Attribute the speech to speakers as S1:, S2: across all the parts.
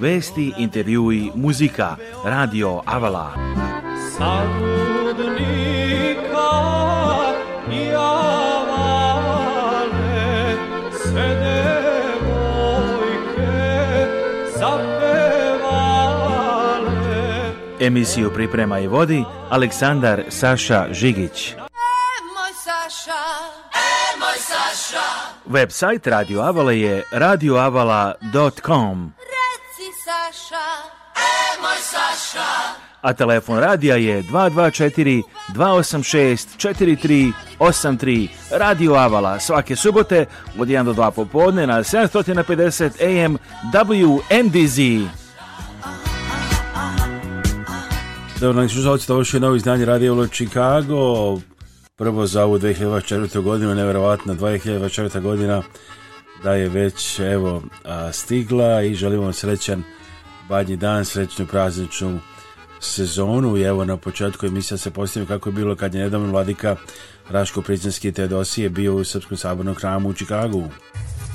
S1: Vesti, intervjui, muzika, radio Avala. i Emisiju priprema i vodi Aleksandar Saša Žigić. E, e, Website Radio Avala je radioavala.com. a telefon radija je 224 286 4383 Radio Avala svake subote od 1 do 2 popodne na 750 AM WNDZ.
S2: Dobro, su zaoci, to je novi izdanje Radio Avala Chicago. Prvo za ovu 2024. godinu, nevjerovatna 2024. godina da je već evo stigla i želimo vam srećan badnji dan, srećnu prazničnu sezonu i evo na početku emisija se postavio kako je bilo kad je nedavno vladika Raško Pricinski Teodosije bio u Srpskom sabornom kramu u Čikagu.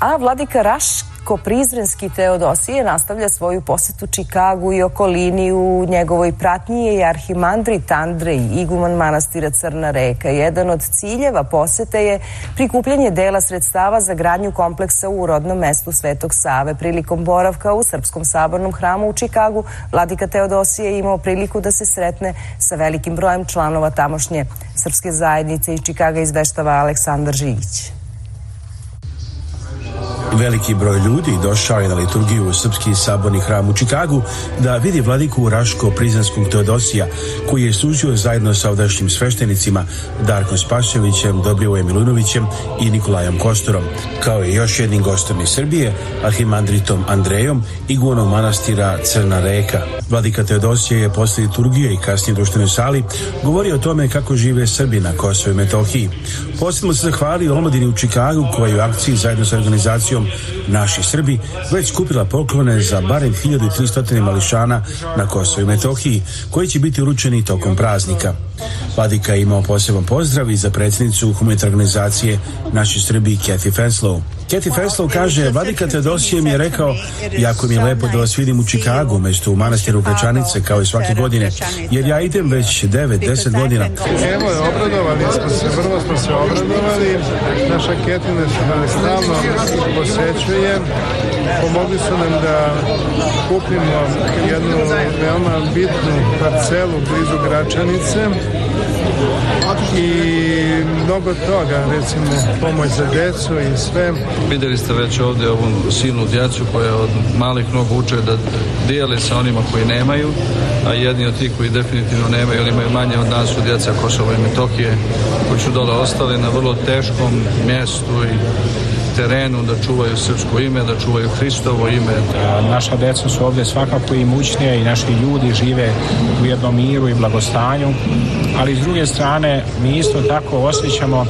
S3: A vladika Raško koprizrenski Prizrenski Teodosije nastavlja svoju posetu Čikagu i okolini u njegovoj pratnji je i arhimandrit Andrej Iguman manastira Crna reka. Jedan od ciljeva posete je prikupljanje dela sredstava za gradnju kompleksa u rodnom mestu Svetog Save. Prilikom boravka u Srpskom sabornom hramu u Čikagu, vladika Teodosije je imao priliku da se sretne sa velikim brojem članova tamošnje srpske zajednice iz Čikaga izveštava Aleksandar Živić.
S4: Veliki broj ljudi došao je na liturgiju u Srpski saborni hram u Čikagu da vidi vladiku Raško-Prizanskog Teodosija, koji je služio zajedno sa ovdašnjim sveštenicima Darkom Spaševićem, Dobrivojem Milunovićem i Nikolajom Kostorom, kao i još jednim gostom iz Srbije, Arhimandritom Andrejom i guonom manastira Crna Reka. Vladika Teodosije je posle liturgije i kasnije društvenoj sali govorio o tome kako žive Srbi na Kosovo i Metohiji. Posebno se zahvalio omladini u Čikagu koji je u akciji zajedno sa organiz organizacijom Naši Srbi već skupila poklone za barem 1300 mališana na Kosovo i Metohiji, koji će biti uručeni tokom praznika. Vladika je imao poseban pozdrav i za predsjednicu humanitarne organizacije Naši Srbi Kathy Fenslow. Kathy Festel kaže, Vatikan dosije mi je rekao, jako mi je lepo da vas vidim u Čikagu, mesto u manastiru Gračanice, kao i svake godine, jer ja idem već 9-10 godina.
S5: Evo, obradovali smo se, vrlo smo se obradovali, naša se se stalno posećuje, pomogli su nam da kupimo jednu veoma bitnu parcelu blizu Gračanice i mnogo toga, recimo pomoć za djecu i sve.
S6: Vidjeli ste već ovdje ovu silnu djecu koja od malih nog uče da dijele sa onima koji nemaju, a jedni od tih koji definitivno nemaju ili imaju manje od nas su djeca Kosova i Metohije koji su dole ostali na vrlo teškom mjestu i terenu da čuvaju srpsko ime, da čuvaju Hristovo ime.
S7: Naša djeca su ovdje svakako imućnije i naši ljudi žive u jednom miru i blagostanju, ali s druge strane mi isto tako ko osjećamo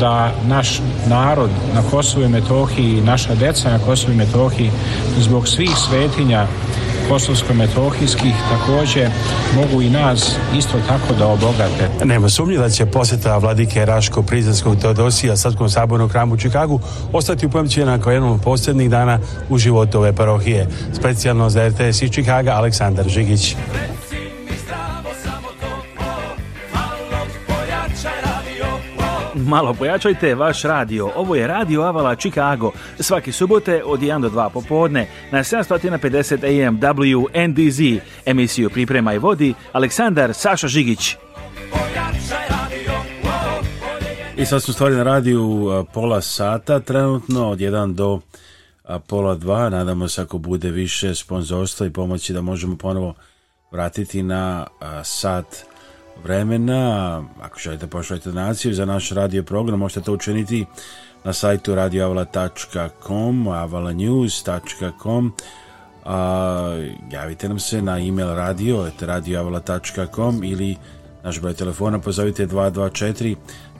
S7: da naš narod na Kosovu i Metohiji, naša deca na Kosovu i Metohiji zbog svih svetinja kosovsko-metohijskih također mogu i nas isto tako da obogate.
S4: Nema sumnje da će posjeta vladike Raško Prizanskog Teodosija Srpskom sabornom Kramu u Čikagu ostati upamćena kao jednom od posljednjih dana u životu ove parohije. Specijalno za RTS iz Čikaga Aleksandar Žigić.
S1: malo pojačajte vaš radio. Ovo je Radio Avala Chicago. Svaki subote od 1 do 2 popodne na 750 AM WNDZ. Emisiju Priprema i vodi Aleksandar Saša Žigić.
S2: I sad smo stvari na radiju uh, pola sata trenutno od 1 do uh, pola dva. Nadamo se ako bude više sponzorstva i pomoći da možemo ponovo vratiti na uh, sat vremena. Ako želite pošaljite donaciju za naš radio program, možete to učiniti na sajtu radioavala.com, avalanews.com. A, javite nam se na email mail radio, radioavala.com ili naš broj telefona pozovite 224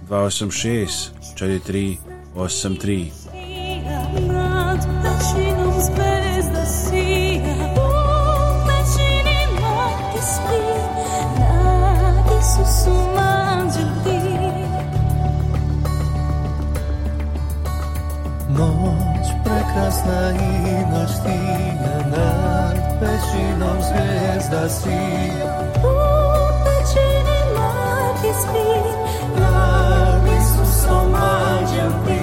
S2: 286 4383. Ночь прекрасна и ночь тихо над печином звезда си. Под печином маки спи, над Исусом маджем пи.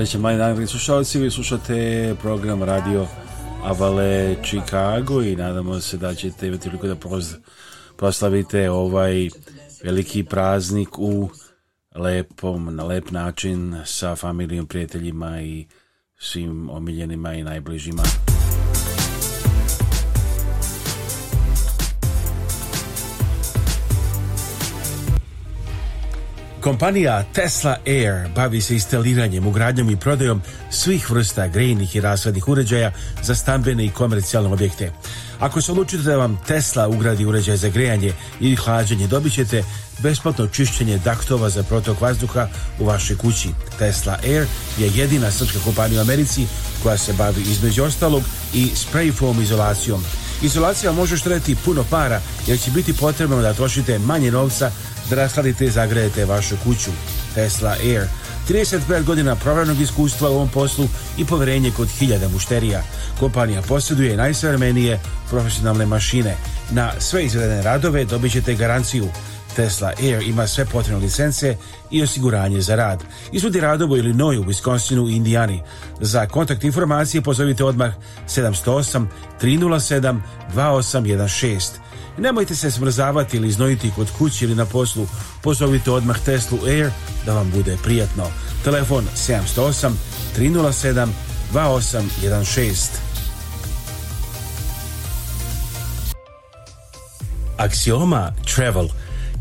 S2: manje mali dragi slušalci, vi slušate program Radio Avale Chicago i nadamo se da ćete imati priliku da proslavite ovaj veliki praznik u lepom, na lep način sa familijom, prijateljima i svim omiljenima i najbližima.
S8: Kompanija Tesla Air bavi se instaliranjem, ugradnjom i prodajom svih vrsta grejnih i rasvadnih uređaja za stambene i komercijalne objekte. Ako se odlučite da vam Tesla ugradi uređaj za grejanje ili hlađenje, dobit ćete besplatno čišćenje daktova za protok vazduha u vašoj kući. Tesla Air je jedina srpska kompanija u Americi koja se bavi između ostalog i spray foam izolacijom – Izolacija može štrediti puno para jer će biti potrebno da trošite manje novca da rasladite i zagrejete vašu kuću. Tesla Air 35 godina programnog iskustva u ovom poslu i povjerenje kod hiljada mušterija. Kompanija posjeduje najsavremenije profesionalne mašine. Na sve izvedene radove dobit ćete garanciju Tesla Air ima sve potrebne licence i osiguranje za rad. Izvodi radovo u Wisconsinu i Indijani. Za kontakt informacije pozovite odmah 708 307 2816. Nemojte se smrzavati ili iznojiti kod kuće ili na poslu. Pozovite odmah Tesla Air da vam bude prijatno. Telefon 708 307 2816. Axioma Travel –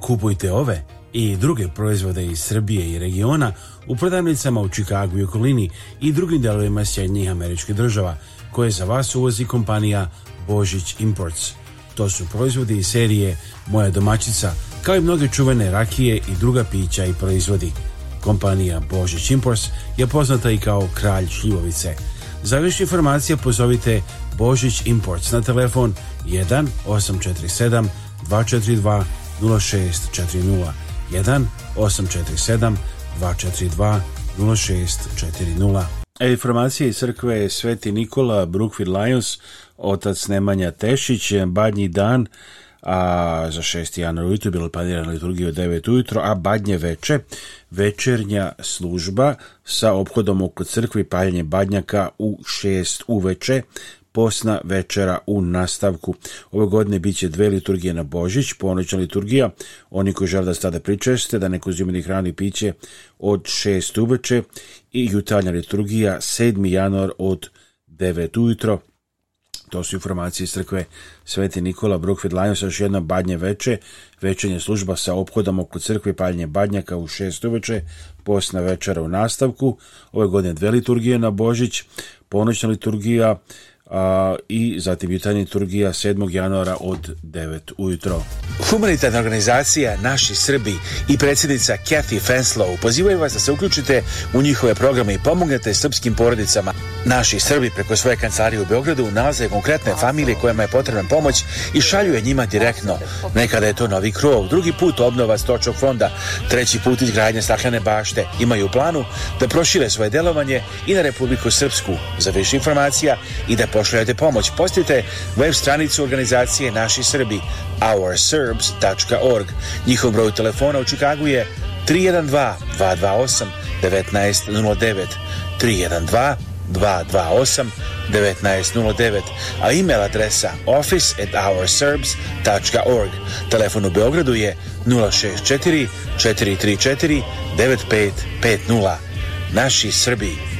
S8: Kupujte ove i druge proizvode iz Srbije i regiona u prodavnicama u Čikagu i okolini i drugim delovima Sjednjih američkih država koje za vas uvozi kompanija Božić Imports. To su proizvodi iz serije Moja domaćica kao i mnoge čuvene rakije i druga pića i proizvodi. Kompanija Božić Imports je poznata i kao kralj šljivovice. Za više informacija pozovite Božić Imports na telefon 1 847 242 0640 1 847 242 0640.
S2: Informacije iz crkve Sveti Nikola Brookfield Lions, otac Nemanja Tešić, badnji dan, a za 6. januar ujutro bilo planirana liturgija u 9 ujutro, a badnje veče, večernja služba sa obhodom oko crkvi, paljenje badnjaka u 6 uveče, posna večera u nastavku. Ove godine bit će dve liturgije na Božić, ponoćna liturgija, oni koji žele da se pričeste, da neko zimljeni hrani i piće od 6 uveče i jutarnja liturgija 7. januar od 9 ujutro. To su informacije iz crkve Sveti Nikola Brookfield Lions, još jedno badnje veče, Večenje služba sa ophodom oko crkve, paljenje badnjaka u šest uveče, posna večera u nastavku, ove godine dve liturgije na Božić, ponoćna liturgija i zatim jutarnji turgija 7. januara od 9 ujutro.
S8: Humanitarna organizacija Naši Srbi i predsjednica Kathy Fenslow pozivaju vas da se uključite u njihove programe i pomognete srpskim porodicama. Naši Srbi preko svoje kancelarije u Beogradu nalaze konkretne familije kojima je potrebna pomoć i šalju njima direktno. Nekada je to novi krov, drugi put obnova stočog fonda, treći put izgradnje staklene bašte. Imaju planu da prošire svoje delovanje i na Republiku Srpsku. Za više informacija i da Pošaljete pomoć, postite web stranicu organizacije Naši Srbi, ourserbs.org. Njihov broj telefona u Čikagu je 312-228-1909. 312 228 1909, a e-mail adresa office at ourserbs.org. Telefon u Beogradu je 064 434 9550. Naši Srbi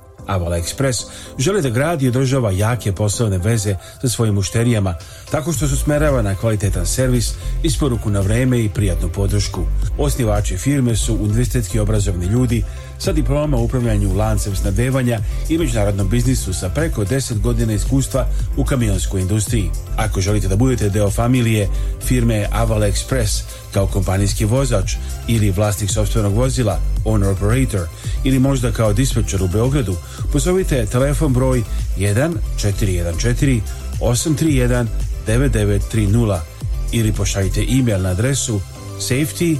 S8: Avala Express želi da gradi i održava jake poslovne veze sa svojim mušterijama, tako što se smerava na kvalitetan servis, isporuku na vreme i prijatnu podršku. Osnivači firme su universitetski obrazovni ljudi sa diplomama u upravljanju lancem snadevanja i međunarodnom biznisu sa preko 10 godina iskustva u kamionskoj industriji. Ako želite da budete deo familije firme Aval Express kao kompanijski vozač ili vlasnik sobstvenog vozila, owner operator ili možda kao dispečer u Beogradu, pozovite telefon broj 1 831 9930 ili pošaljite e-mail na adresu safety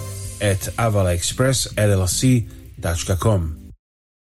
S8: at avalexpress.llc.com Daşka.com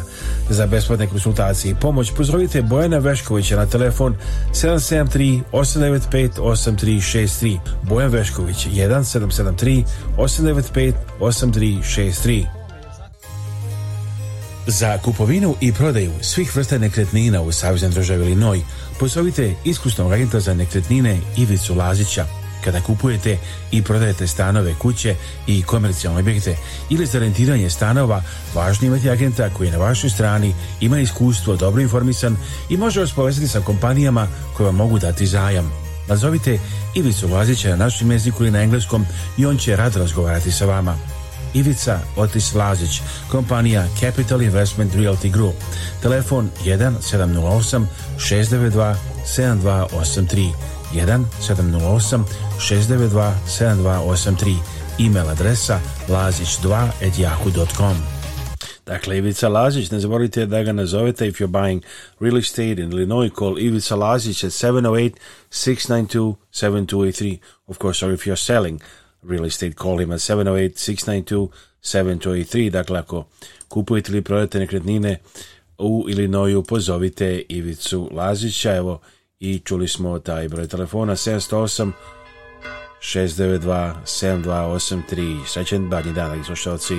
S8: centra za besplatne konsultacije i pomoć pozdravite Bojana Veškovića na telefon 773 895 8363 Bojan Vešković 1773 895 8363 za kupovinu i prodaju svih vrsta nekretnina u Saveznoj državi Linoj, pozovite iskusnog agenta za nekretnine Ivicu Lazića kada kupujete i prodajete stanove, kuće i komercijalne objekte ili za rentiranje stanova, važno imati agenta koji je na vašoj strani, ima iskustvo, dobro informisan i može vas povezati sa kompanijama koje vam mogu dati zajam. Nazovite Ivicu Vlazića na našem jeziku ili na engleskom i on će rad razgovarati sa vama. Ivica Otis Lazić, kompanija Capital Investment Realty Group. Telefon 1 708 692 7283 1 708 692 7283 email adresa lazić2@yahoo.com
S2: Dakle, Ivica Lazić, ne zaboravite da ga nazovete if you're buying real estate in Illinois, call Ivica Lazić at 708-692-7283. Of course, or if you're selling real estate, call him at 708-692-7283. Dakle, ako kupujete ili prodajete nekretnine u Illinoisu, pozovite Ivicu Lazića. Evo, i čuli smo taj broj telefona 708 692 7283. Srećen badnji dan, slušalci.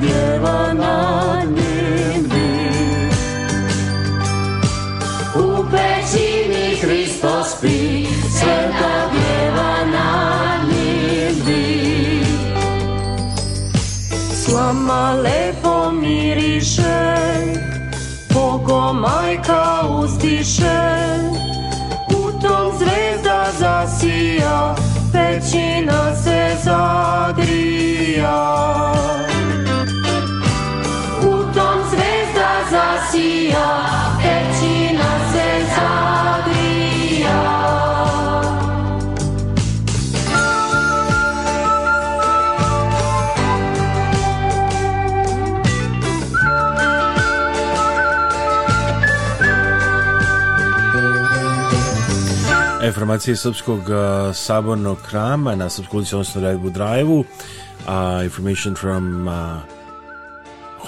S9: pjeva na njim dim. U pećini Hristo spi, sveta pjeva na njim dim. Slama lepo miriše, Bogo majka uzdiše, u tom zvezda zasija, pećina se zagrija.
S2: informacije srpskog uh, sabornog hrama na Srpskoj odnosno Drive-u. Uh, information from uh,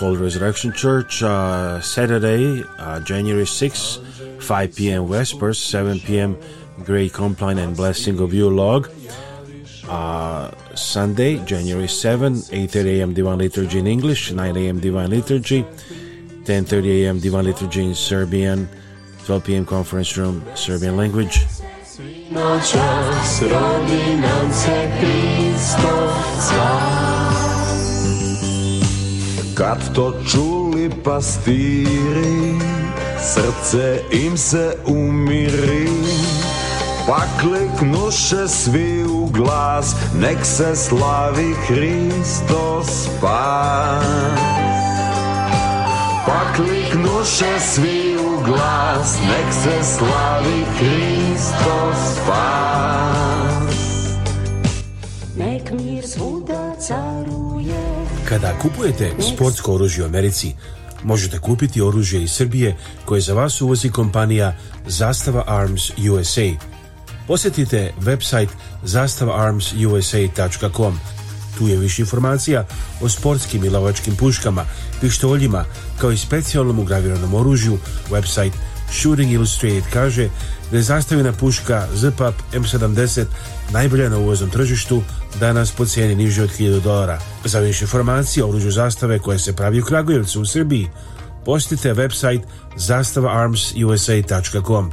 S2: called Resurrection Church, uh, Saturday, uh, January 6th, 5 p.m. Vespers, 7 p.m. Great Compline and Blessing of Your Log. Uh, Sunday, January 7th, 8.30 a.m. Divine Liturgy in English, 9 a.m. Divine Liturgy, 10.30 a.m. Divine Liturgy in Serbian, 12 p.m. Conference Room, Serbian Language. Noćas se Hristo, Kad to čuli pastiri, srce im se umiri. Pa kliknuše svi u glas,
S8: nek se slavi Hristos spas. Pa kliknuše svi u glas, nek se slavi Hristos spas. Da kupujete sportsko oružje u Americi, možete kupiti oružje iz Srbije koje za vas uvozi kompanija Zastava Arms USA. Posjetite website zastavaarmsusa.com. Tu je više informacija o sportskim i lavačkim puškama, pištoljima, kao i specijalnom ugraviranom oružju. Website Shooting Illustrated kaže da je zastavljena puška ZPAP M70 najbolja na uvoznom tržištu danas po cijeni niže od 1000 dolara. Za više informacije o oružju zastave koje se pravi u Kragujevcu u Srbiji, posjetite website zastavaarmsusa.com.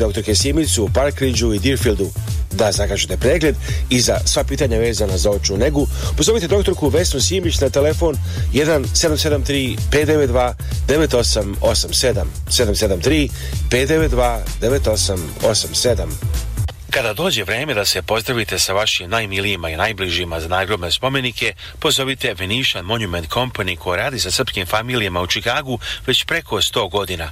S8: dr. Kesimicu u Parkridžu i Deerfieldu. Da zakažete pregled i za sva pitanja vezana za očnu negu, pozovite doktorku Vesnu Simić na telefon 1773 592 9887 773 592 9887. Kada dođe vreme da se pozdravite sa vašim najmilijima i najbližima za nagrobne spomenike, pozovite Venetian Monument Company koja radi sa srpskim familijama u Čikagu već preko 100 godina.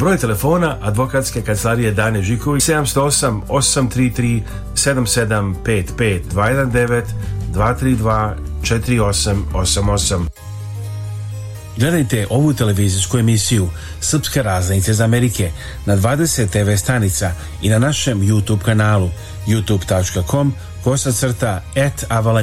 S2: Broj telefona advokatske kancelarije Dane Žiković 708 833 7755 219 232 4888.
S1: Gledajte ovu televizijsku emisiju Srpske raznice za Amerike na 20 TV stanica i na našem YouTube kanalu youtube.com kosacrta at Avala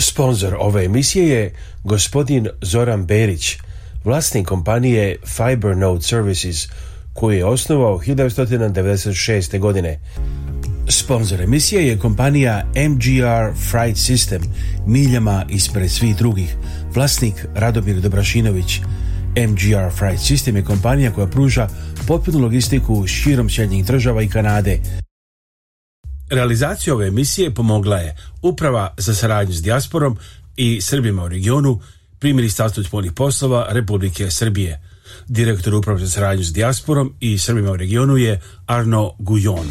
S2: Sponzor ove emisije je gospodin Zoran Berić, vlasnik kompanije Fibernode Services, koju je osnovao 1996. godine. Sponzor emisije je kompanija MGR Fright System, miljama ispred svih drugih, vlasnik Radomir Dobrašinović. MGR Fright System je kompanija koja pruža potpunu logistiku širom sjednjih država i Kanade, Realizaciju ove emisije pomogla je Uprava za saradnju s dijasporom i Srbima u regionu pri Ministarstvu spolnih poslova Republike Srbije. Direktor Uprave za saradnju s dijasporom i Srbima u regionu je Arno Gujon.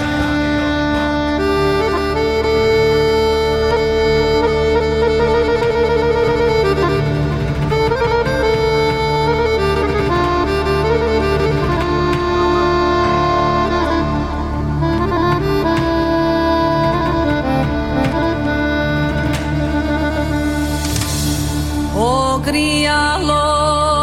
S1: criarlo.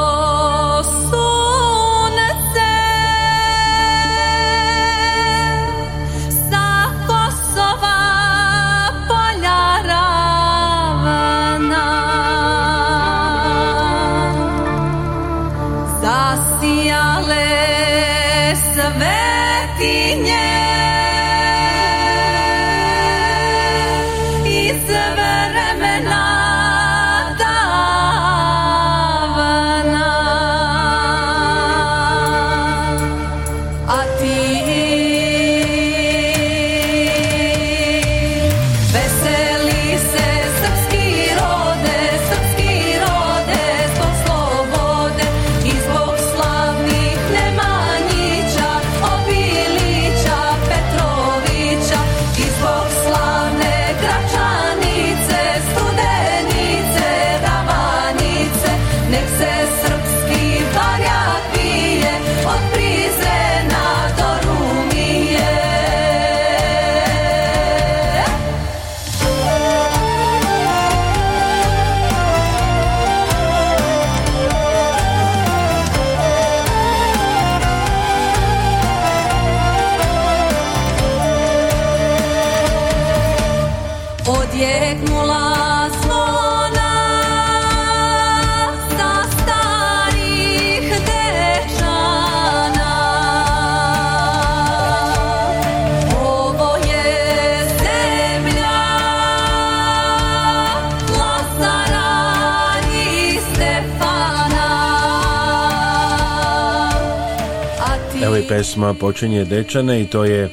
S2: pesma počinje Dečane i to je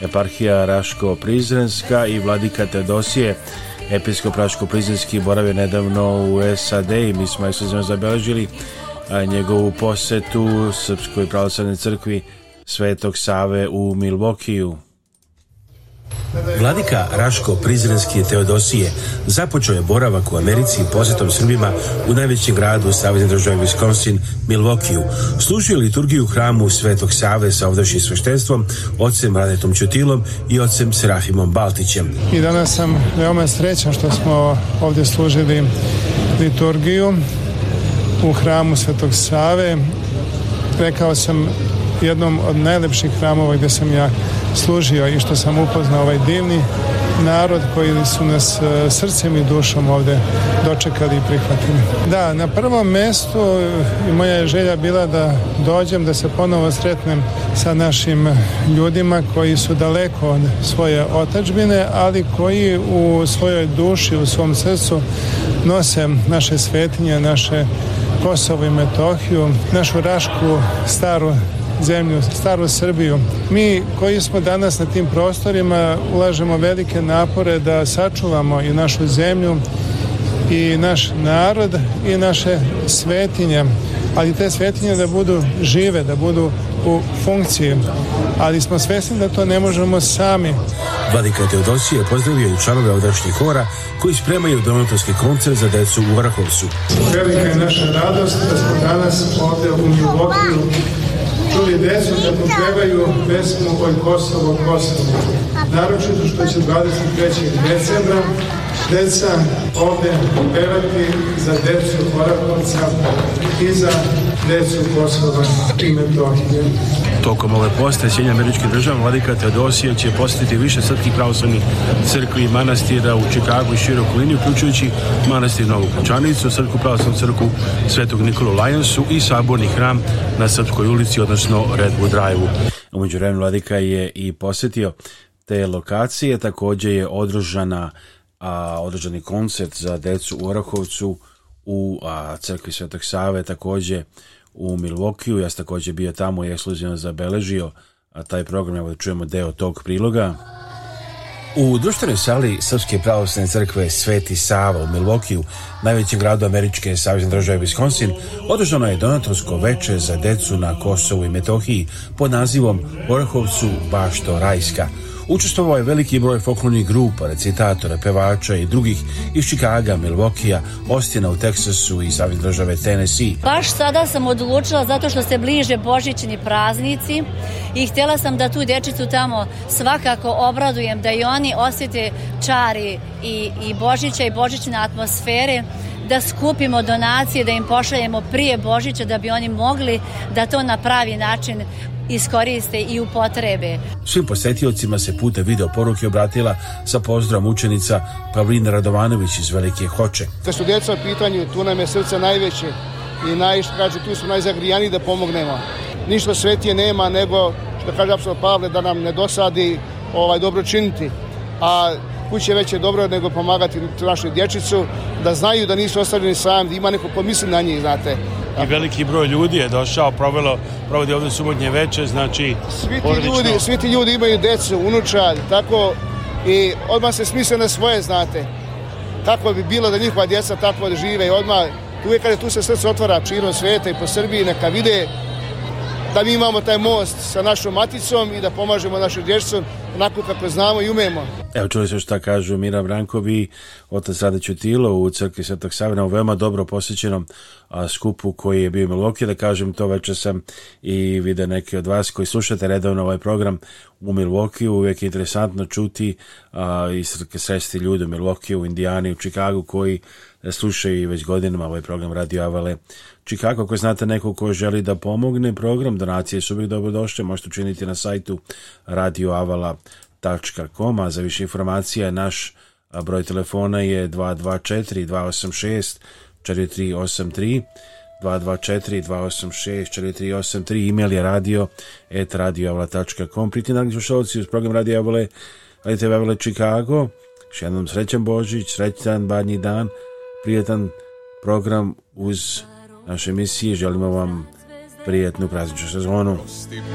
S2: eparhija Raško-Prizrenska i vladika Tedosije episkop Raško-Prizrenski boravio nedavno u SAD i mi smo ekskluzivno zabeležili njegovu posetu Srpskoj pravoslavnoj crkvi Svetog Save u Milvokiju.
S8: Vladika Raško Prizrenski Teodosije započeo je boravak u Americi i posjetom Srbima u najvećem gradu Savezne državi Wisconsin, Milvokiju. Služio liturgiju hramu Svetog Save sa ovdašnjim sveštenstvom, ocem Radetom Čutilom i ocem Serafimom Baltićem.
S5: I danas sam veoma srećan što smo ovdje služili liturgiju u hramu Svetog Save. Rekao sam jednom od najlepših hramova gdje sam ja služio i što sam upoznao ovaj divni narod koji su nas e, srcem i dušom ovdje dočekali i prihvatili. Da, na prvom mjestu e, moja je želja bila da dođem, da se ponovo sretnem sa našim ljudima koji su daleko od svoje otačbine, ali koji u svojoj duši, u svom srcu nose naše svetinje, naše Kosovo i Metohiju, našu Rašku staru zemlju, staru Srbiju. Mi koji smo danas na tim prostorima ulažemo velike napore da sačuvamo i našu zemlju i naš narod i naše svetinje, ali te svetinje da budu žive, da budu u funkciji, ali smo svesni da to ne možemo sami.
S8: Vladika Teodosije pozdravio i članove hora koji spremaju donatorski koncert za decu u Vrhovsu.
S5: Velika je naša radost da smo danas ovdje u djecu da popevaju pesmu Oj Kosovo, Kosovo. Naročito što će 23. decembra djeca ovdje pevati za djecu Horakovca i za djecu Kosova i Metohije.
S8: Tokom ove poste Sjedinja američkih država Vladika Teodosije će posjetiti više srpskih pravoslavnih crkvi i manastira u Čikagu i širokoj liniji, uključujući manastir Novu Kučanicu, Srpsku pravoslavnu crkvu Svetog Nikolu Lajonsu i saborni hram na Srpskoj ulici, odnosno Redwood Drive-u.
S2: međuvremenu Vladika je i posjetio te lokacije, također je održana a, održani koncert za decu u Orahovcu u crkvi Svetog Save, također u Milvokiju, ja sam također bio tamo i ekskluzivno zabeležio a taj program, evo da čujemo deo tog priloga.
S8: U društvenoj sali Srpske pravoslavne crkve Sveti Sava u Milvokiju, najvećem gradu Američke savjezne države Wisconsin, održano je donatorsko veče za decu na Kosovu i Metohiji pod nazivom Orhovcu Bašto Rajska – Učestvovao je veliki broj folklornih grupa, recitatora, pevača i drugih iz Chicaga, Milvokija, Ostina u Teksasu i savjet države Tennessee.
S10: Baš sada sam odlučila zato što se bliže božićni praznici i htjela sam da tu dječicu tamo svakako obradujem, da i oni osjete čari i, i božića i božićne atmosfere da skupimo donacije, da im pošaljemo prije Božića da bi oni mogli da to na pravi način iskoriste i upotrebe.
S8: Svim posetiocima se pute video poruke obratila sa pozdravom učenica Pavlina Radovanović iz Velike Hoče.
S11: Kad su djeca u pitanju, tu nam je srce najveće i naj, kaže tu su najzagrijani da pomognemo. Ništa svetije nema nego, što kaže apostol Pavle, da nam ne dosadi ovaj, dobro činiti. A kuće već je dobro nego pomagati našu dječicu, da znaju da nisu ostavljeni sami, da ima neko ko misli na njih, znate
S2: i veliki broj ljudi je došao, provelo, provodi ovdje subotnje veče, znači...
S11: Svi ti, ljudi, svi ti ljudi imaju djecu unučad, tako i odmah se smisle na svoje, znate. Tako bi bilo da njihova djeca tako žive i odmah, uvijek kada tu se srce otvara činom sveta i po Srbiji, neka vide da mi imamo taj most sa našom maticom i da pomažemo našim dječicom onako
S2: kako znamo
S11: i umemo.
S2: Evo čuli se šta kažu Mira Brankovi otac Sada Ćutilo u crkvi Svetog Savina u veoma dobro posjećenom skupu koji je bio Milwaukee, da kažem to večer sam i vide neki od vas koji slušate redovno ovaj program u milokiju uvijek je interesantno čuti a, i sresti ljudi u milokiju u Indijani, u Čikagu koji e, slušaju već godinama ovaj program Radio Avale Chicago, ako znate nekog ko želi da pomogne, program donacije su uvijek dobrodošle, možete učiniti na sajtu radioavala.com, a za više informacija naš broj telefona je 224 286 4383 224 286 4383 email je radio et radioavla.com pritinak slušalci uz program Radio Avale Radio Chicago još jednom srećan Božić, srećan badnji dan prijetan program uz naše emisije. Želimo vam prijetnu prazničnu sezonu.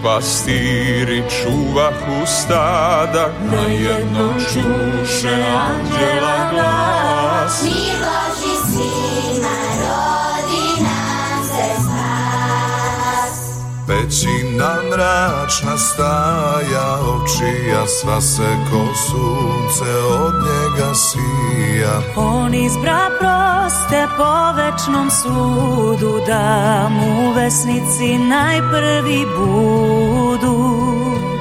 S8: Pastiri čuvah u stada, na jedno čuše anđela glas. većina mračna staja očija sva se ko sunce od njega sija on izbra proste po večnom sudu da mu vesnici najprvi budu